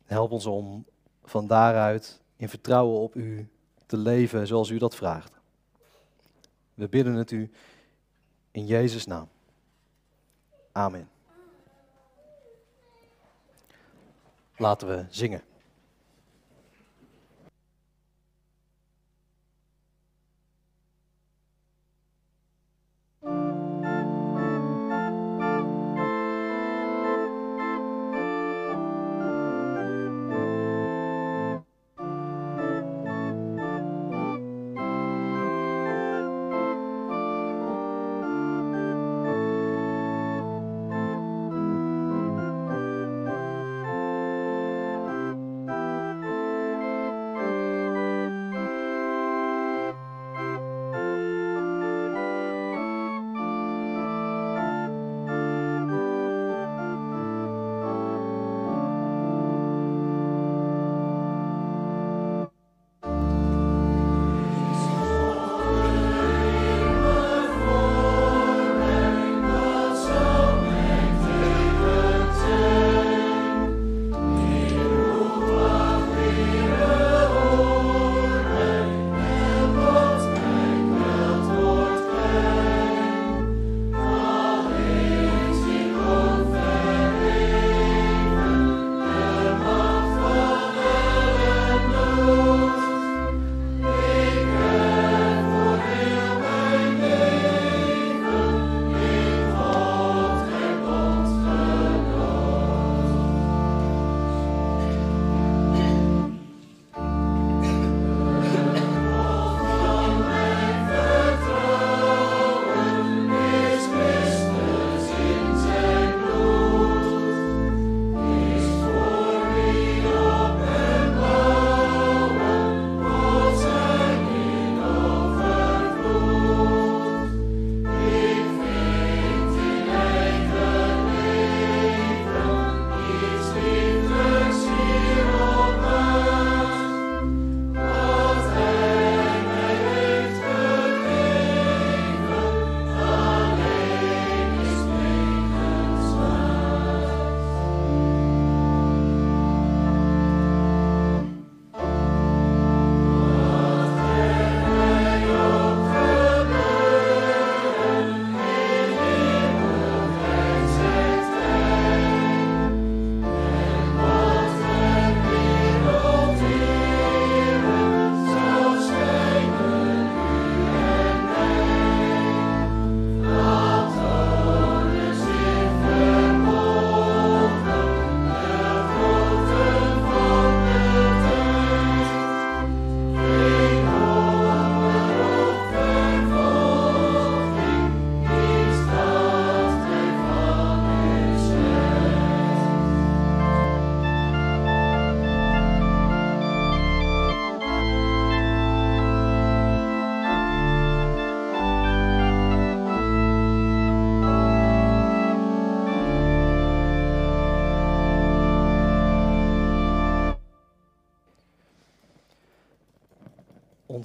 Help ons om van daaruit in vertrouwen op u te leven zoals u dat vraagt. We bidden het u in Jezus' naam. Amen. Laten we zingen.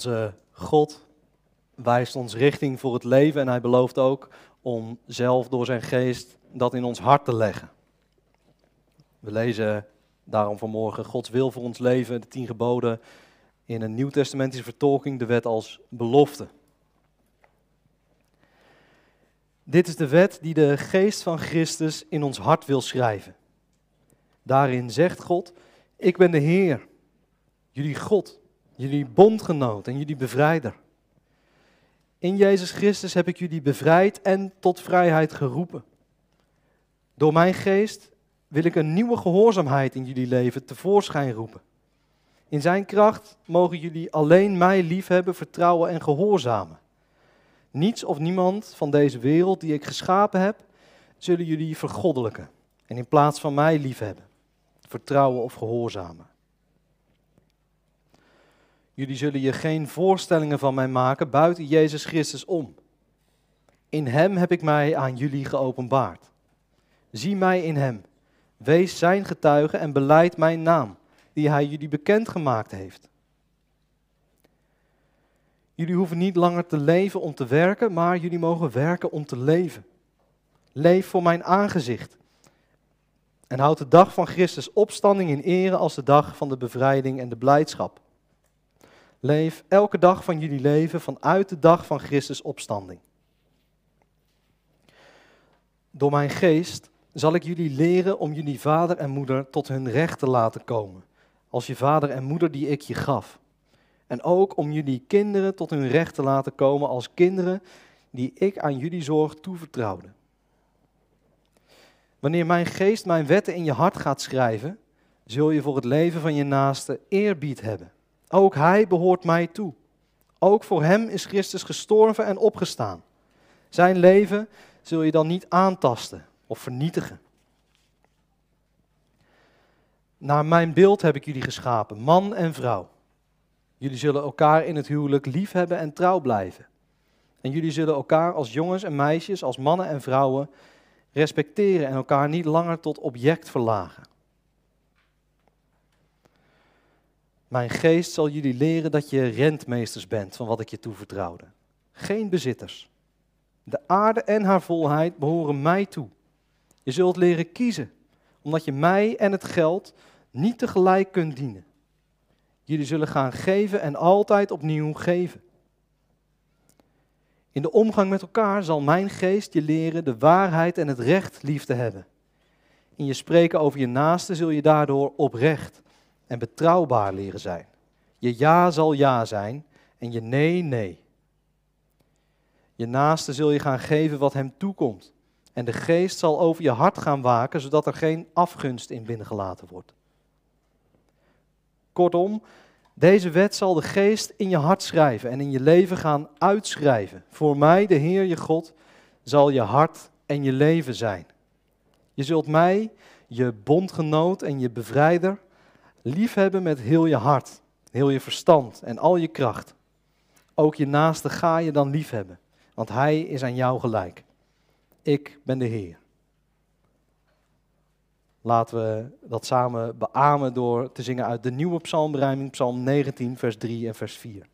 Onze God wijst ons richting voor het leven en hij belooft ook om zelf door zijn geest dat in ons hart te leggen. We lezen daarom vanmorgen Gods wil voor ons leven, de tien geboden, in een nieuwtestamentische vertolking, de wet als belofte. Dit is de wet die de geest van Christus in ons hart wil schrijven. Daarin zegt God, ik ben de Heer, jullie God jullie bondgenoot en jullie bevrijder. In Jezus Christus heb ik jullie bevrijd en tot vrijheid geroepen. Door mijn geest wil ik een nieuwe gehoorzaamheid in jullie leven tevoorschijn roepen. In zijn kracht mogen jullie alleen mij liefhebben, vertrouwen en gehoorzamen. Niets of niemand van deze wereld die ik geschapen heb, zullen jullie vergoddelijken en in plaats van mij liefhebben, vertrouwen of gehoorzamen. Jullie zullen je geen voorstellingen van mij maken buiten Jezus Christus om. In Hem heb ik mij aan jullie geopenbaard. Zie mij in Hem. Wees Zijn getuige en beleid mijn naam, die Hij jullie bekendgemaakt heeft. Jullie hoeven niet langer te leven om te werken, maar jullie mogen werken om te leven. Leef voor mijn aangezicht. En houd de dag van Christus opstanding in ere als de dag van de bevrijding en de blijdschap. Leef elke dag van jullie leven vanuit de dag van Christus opstanding. Door mijn geest zal ik jullie leren om jullie vader en moeder tot hun recht te laten komen, als je vader en moeder die ik je gaf. En ook om jullie kinderen tot hun recht te laten komen als kinderen die ik aan jullie zorg toevertrouwde. Wanneer mijn geest mijn wetten in je hart gaat schrijven, zul je voor het leven van je naaste eerbied hebben. Ook hij behoort mij toe. Ook voor hem is Christus gestorven en opgestaan. Zijn leven zul je dan niet aantasten of vernietigen. Naar mijn beeld heb ik jullie geschapen, man en vrouw. Jullie zullen elkaar in het huwelijk lief hebben en trouw blijven. En jullie zullen elkaar als jongens en meisjes, als mannen en vrouwen respecteren en elkaar niet langer tot object verlagen. Mijn geest zal jullie leren dat je rentmeesters bent van wat ik je toevertrouwde. Geen bezitters. De aarde en haar volheid behoren mij toe. Je zult leren kiezen, omdat je mij en het geld niet tegelijk kunt dienen. Jullie zullen gaan geven en altijd opnieuw geven. In de omgang met elkaar zal mijn geest je leren de waarheid en het recht lief te hebben. In je spreken over je naaste zul je daardoor oprecht en betrouwbaar leren zijn. Je ja zal ja zijn en je nee nee. Je naaste zul je gaan geven wat hem toekomt. En de geest zal over je hart gaan waken, zodat er geen afgunst in binnengelaten wordt. Kortom, deze wet zal de geest in je hart schrijven en in je leven gaan uitschrijven. Voor mij, de Heer je God, zal je hart en je leven zijn. Je zult mij, je bondgenoot en je bevrijder, liefhebben met heel je hart, heel je verstand en al je kracht. Ook je naaste ga je dan liefhebben, want hij is aan jou gelijk. Ik ben de Heer. Laten we dat samen beamen door te zingen uit de nieuwe psalmberijming, psalm 19, vers 3 en vers 4.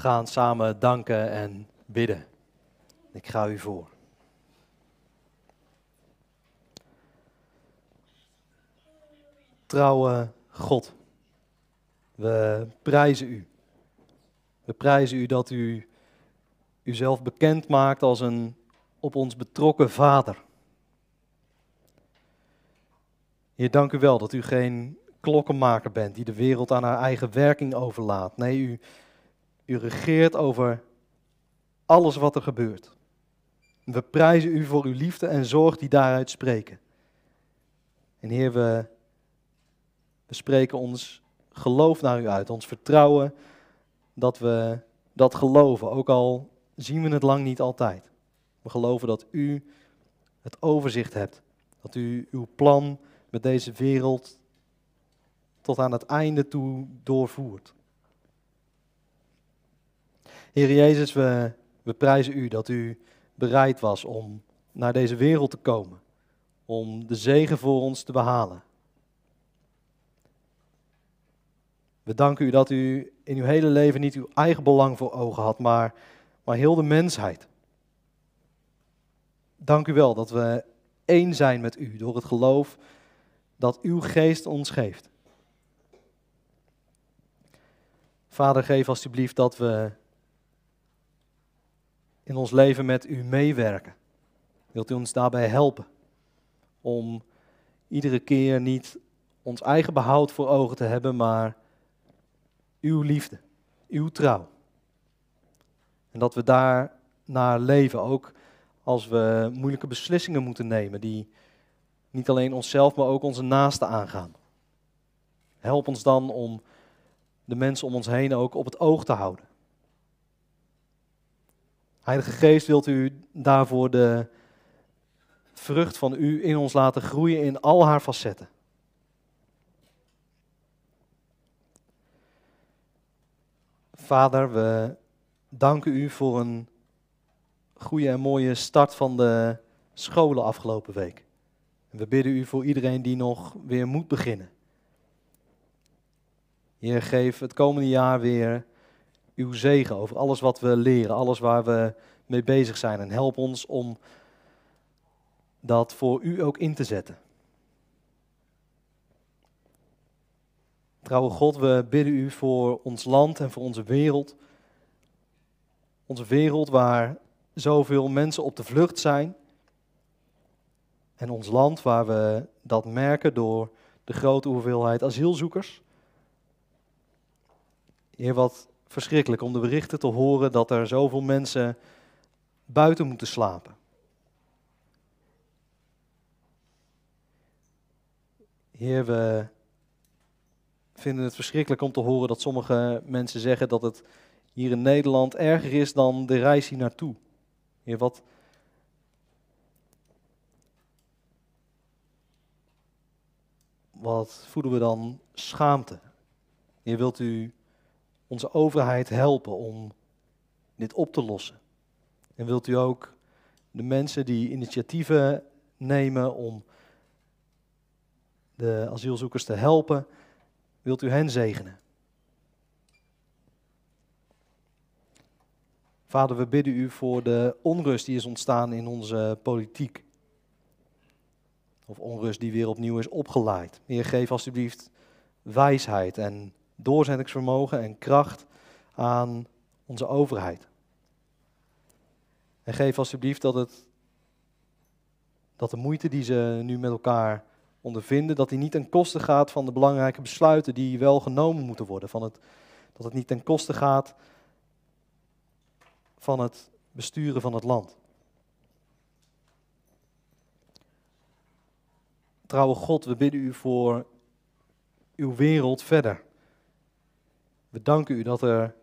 Gaan samen danken en bidden. Ik ga u voor. Trouwe God, we prijzen u. We prijzen u dat u uzelf bekend maakt als een op ons betrokken vader. Heer, dank u wel dat u geen klokkenmaker bent die de wereld aan haar eigen werking overlaat. Nee, u, u regeert over alles wat er gebeurt. We prijzen u voor uw liefde en zorg die daaruit spreken. En Heer, we, we spreken ons geloof naar u uit, ons vertrouwen dat we dat geloven, ook al zien we het lang niet altijd. We geloven dat u het overzicht hebt, dat u uw plan met deze wereld tot aan het einde toe doorvoert. Heer Jezus, we, we prijzen u dat u bereid was om naar deze wereld te komen, om de zegen voor ons te behalen. We danken u dat u in uw hele leven niet uw eigen belang voor ogen had, maar, maar heel de mensheid. Dank u wel dat we één zijn met u door het geloof dat uw geest ons geeft. Vader, geef alstublieft dat we in ons leven met u meewerken. Wilt u ons daarbij helpen om iedere keer niet ons eigen behoud voor ogen te hebben, maar uw liefde, uw trouw. En dat we daar naar leven, ook als we moeilijke beslissingen moeten nemen, die niet alleen onszelf, maar ook onze naasten aangaan. Help ons dan om de mensen om ons heen ook op het oog te houden. Heilige Geest, wilt u daarvoor de vrucht van u in ons laten groeien in al haar facetten. Vader, we danken u voor een goede en mooie start van de scholen afgelopen week. We bidden u voor iedereen die nog weer moet beginnen. Heer, geef het komende jaar weer uw zegen over alles wat we leren, alles waar we mee bezig zijn. En help ons om dat voor u ook in te zetten. Trouwe God, we bidden u voor ons land en voor onze wereld. Onze wereld waar zoveel mensen op de vlucht zijn. En ons land waar we dat merken door de grote hoeveelheid asielzoekers. Heer, wat verschrikkelijk om de berichten te horen dat er zoveel mensen buiten moeten slapen. Heer, we vinden het verschrikkelijk om te horen dat sommige mensen zeggen dat het hier in Nederland erger is dan de reis hier naartoe. Heer, wat, wat voelen we dan schaamte? Heer, wilt u onze overheid helpen om dit op te lossen? En wilt u ook de mensen die initiatieven nemen om de asielzoekers te helpen, wilt u hen zegenen? Vader, we bidden u voor de onrust die is ontstaan in onze politiek. Of onrust die weer opnieuw is opgeleid. Heer, geef alstublieft wijsheid en doorzettingsvermogen en kracht aan onze overheid. En geef alstublieft dat, het, dat de moeite die ze nu met elkaar ondervinden, dat die niet ten koste gaat van de belangrijke besluiten die wel genomen moeten worden. Van het, dat het niet ten koste gaat van het besturen van het land. Trouwe God, we bidden u voor uw wereld verder. We danken u dat er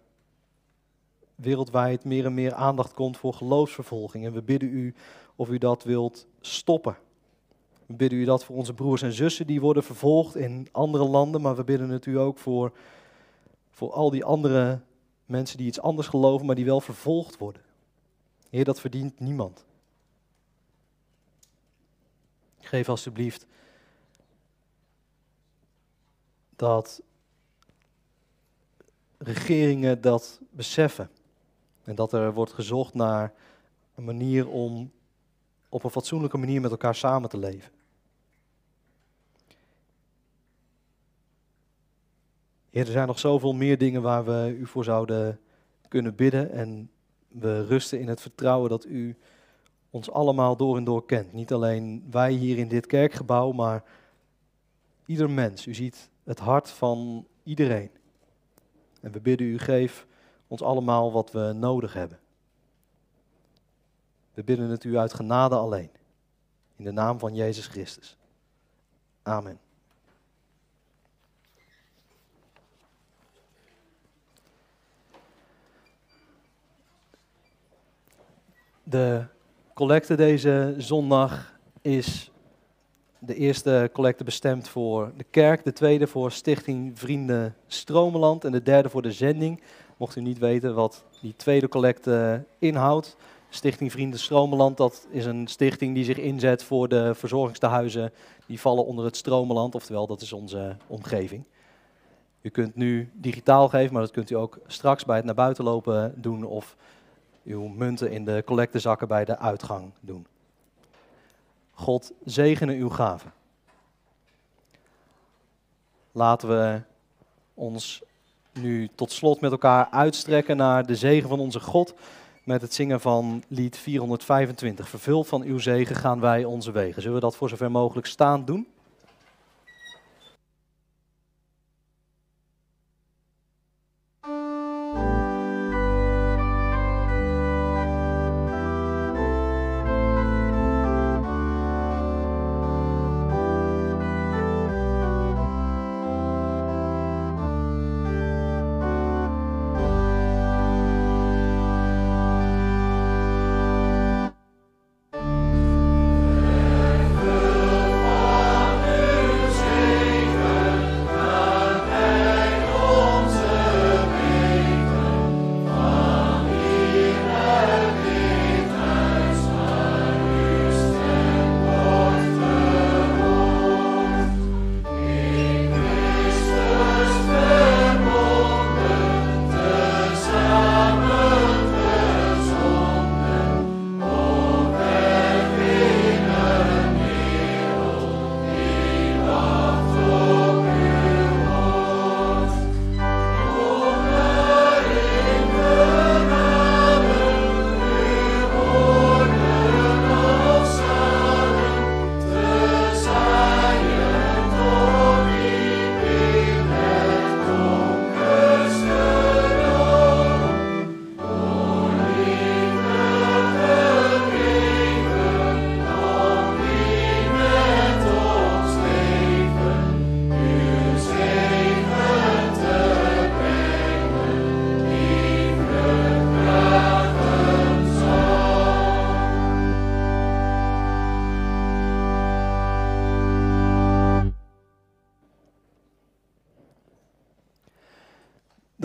wereldwijd meer en meer aandacht komt voor geloofsvervolging. En we bidden u of u dat wilt stoppen. We bidden u dat voor onze broers en zussen die worden vervolgd in andere landen, maar we bidden het u ook voor, voor al die andere mensen die iets anders geloven, maar die wel vervolgd worden. Heer, dat verdient niemand. Geef alstublieft dat regeringen dat beseffen. En dat er wordt gezocht naar een manier om op een fatsoenlijke manier met elkaar samen te leven. Heer, er zijn nog zoveel meer dingen waar we u voor zouden kunnen bidden. En we rusten in het vertrouwen dat u ons allemaal door en door kent. Niet alleen wij hier in dit kerkgebouw, maar ieder mens. U ziet het hart van iedereen. En we bidden u, geef ons allemaal wat we nodig hebben. We bidden het u uit genade alleen. In de naam van Jezus Christus. Amen. De collecte deze zondag is de eerste collecte bestemd voor de kerk, de tweede voor Stichting Vrienden Stromeland en de derde voor de zending. Mocht u niet weten wat die tweede collecte inhoudt, Stichting Vrienden Stromeland, dat is een stichting die zich inzet voor de verzorgingstehuizen die vallen onder het Stromeland, oftewel dat is onze omgeving. U kunt nu digitaal geven, maar dat kunt u ook straks bij het naar buiten lopen doen of uw munten in de collectezakken bij de uitgang doen. God zegene uw gaven. Laten we ons nu tot slot met elkaar uitstrekken naar de zegen van onze God met het zingen van lied 425. Vervuld van uw zegen gaan wij onze wegen. Zullen we dat voor zover mogelijk staand doen?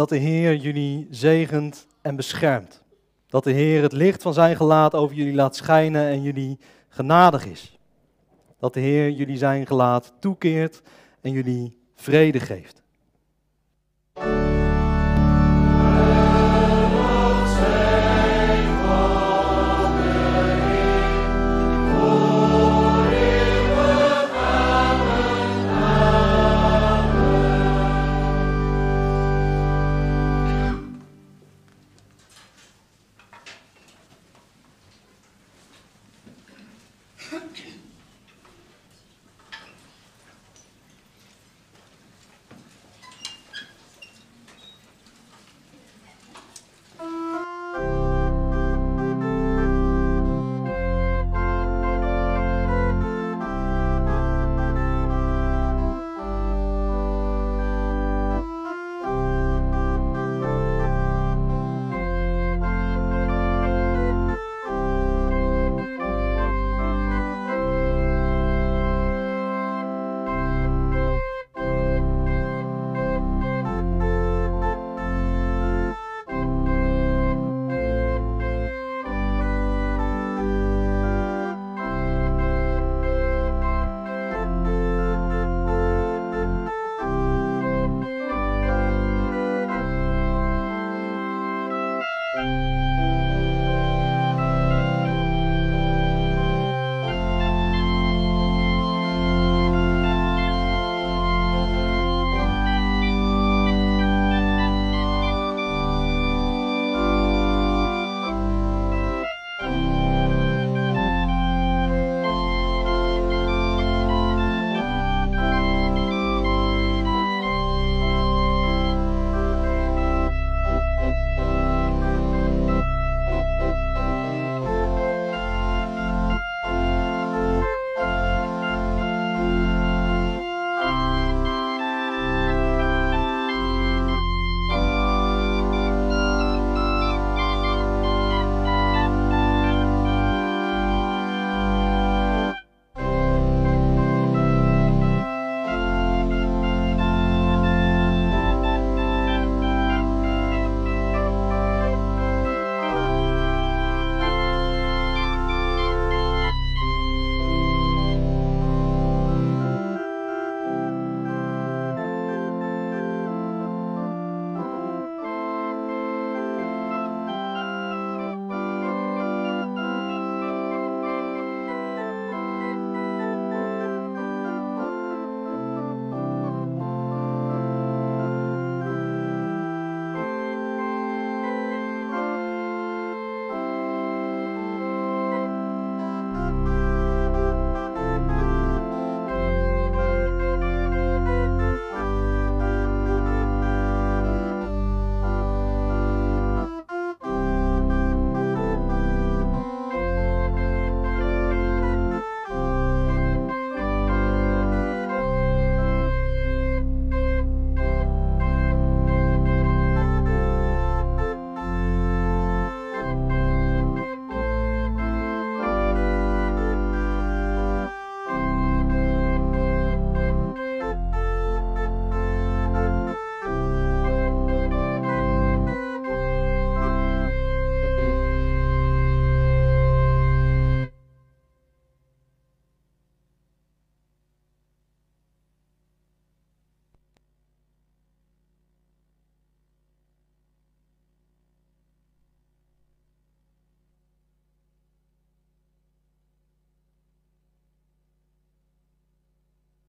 Dat de Heer jullie zegent en beschermt. Dat de Heer het licht van zijn gelaat over jullie laat schijnen en jullie genadig is. Dat de Heer jullie zijn gelaat toekeert en jullie vrede geeft.